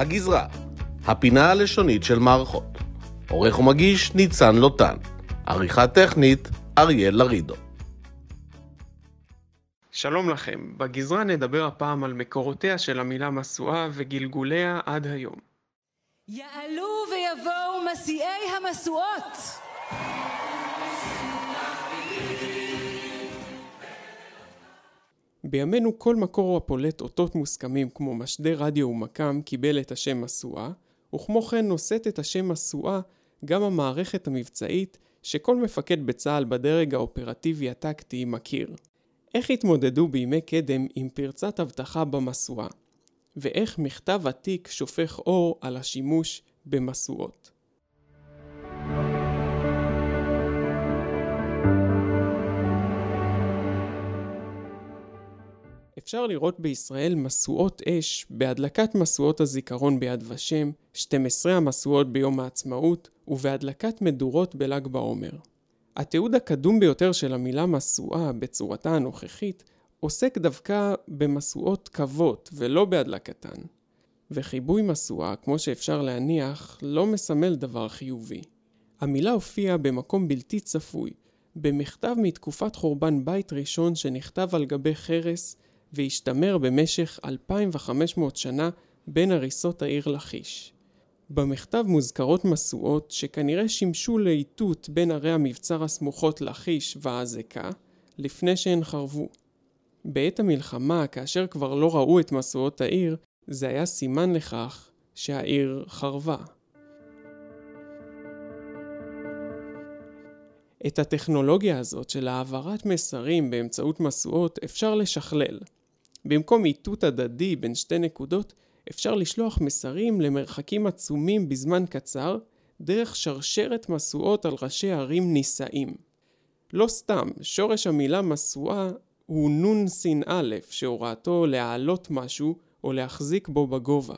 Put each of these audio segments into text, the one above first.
הגזרה, הפינה הלשונית של מערכות. עורך ומגיש ניצן לוטן. עריכה טכנית אריאל לרידו. שלום לכם, בגזרה נדבר הפעם על מקורותיה של המילה משואה וגלגוליה עד היום. יעלו ויבואו מסיעי המשואות! בימינו כל מקור הפולט אותות מוסכמים כמו משדר רדיו ומקם קיבל את השם משואה, וכמו כן נושאת את השם משואה גם המערכת המבצעית שכל מפקד בצה"ל בדרג האופרטיבי הטקטי מכיר. איך התמודדו בימי קדם עם פרצת אבטחה במשואה, ואיך מכתב עתיק שופך אור על השימוש במשואות. אפשר לראות בישראל משואות אש בהדלקת משואות הזיכרון ביד ושם, 12 המשואות ביום העצמאות ובהדלקת מדורות בל"ג בעומר. התיעוד הקדום ביותר של המילה משואה בצורתה הנוכחית עוסק דווקא במשואות כבות ולא בהדלקתן. וחיבוי משואה, כמו שאפשר להניח, לא מסמל דבר חיובי. המילה הופיעה במקום בלתי צפוי, במכתב מתקופת חורבן בית ראשון שנכתב על גבי חרס והשתמר במשך 2,500 שנה בין הריסות העיר לכיש. במכתב מוזכרות משואות שכנראה שימשו לאיתות בין ערי המבצר הסמוכות לכיש והעזקה לפני שהן חרבו. בעת המלחמה, כאשר כבר לא ראו את משואות העיר, זה היה סימן לכך שהעיר חרבה. את הטכנולוגיה הזאת של העברת מסרים באמצעות משואות אפשר לשכלל. במקום איתות הדדי בין שתי נקודות, אפשר לשלוח מסרים למרחקים עצומים בזמן קצר, דרך שרשרת משואות על ראשי ערים נישאים. לא סתם, שורש המילה משואה הוא נון א', שהוראתו להעלות משהו או להחזיק בו בגובה.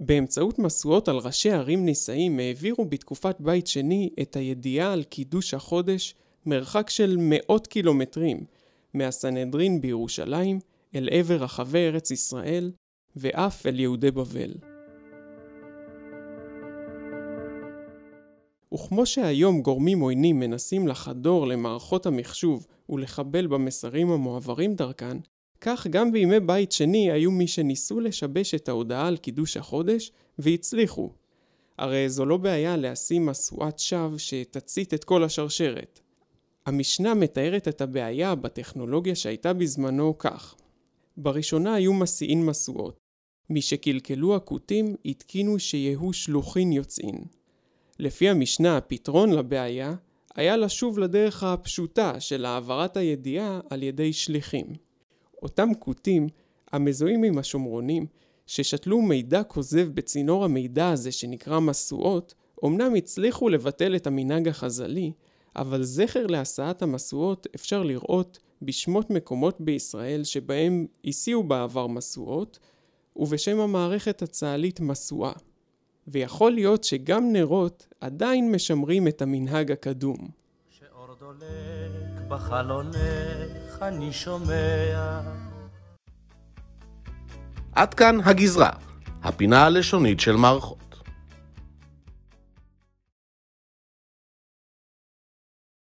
באמצעות משואות על ראשי ערים נישאים העבירו בתקופת בית שני את הידיעה על קידוש החודש מרחק של מאות קילומטרים מהסנהדרין בירושלים אל עבר רחבי ארץ ישראל ואף אל יהודי בבל. וכמו שהיום גורמים עוינים מנסים לחדור למערכות המחשוב ולחבל במסרים המועברים דרכן, כך גם בימי בית שני היו מי שניסו לשבש את ההודעה על קידוש החודש והצליחו. הרי זו לא בעיה להשים משואת שווא שתצית את כל השרשרת. המשנה מתארת את הבעיה בטכנולוגיה שהייתה בזמנו כך בראשונה היו מסיעין משואות. משקלקלו הכותים, התקינו שיהו שלוחין יוצאין. לפי המשנה, הפתרון לבעיה היה לשוב לדרך הפשוטה של העברת הידיעה על ידי שליחים. אותם כותים, המזוהים עם השומרונים, ששתלו מידע כוזב בצינור המידע הזה שנקרא משואות, אמנם הצליחו לבטל את המנהג החז"לי, אבל זכר להסעת המשואות אפשר לראות בשמות מקומות בישראל שבהם הסיעו בעבר משואות, ובשם המערכת הצה"לית משואה. ויכול להיות שגם נרות עדיין משמרים את המנהג הקדום. שאור דולק בחלונך אני שומע. עד כאן הגזרה, הפינה הלשונית של מערכות.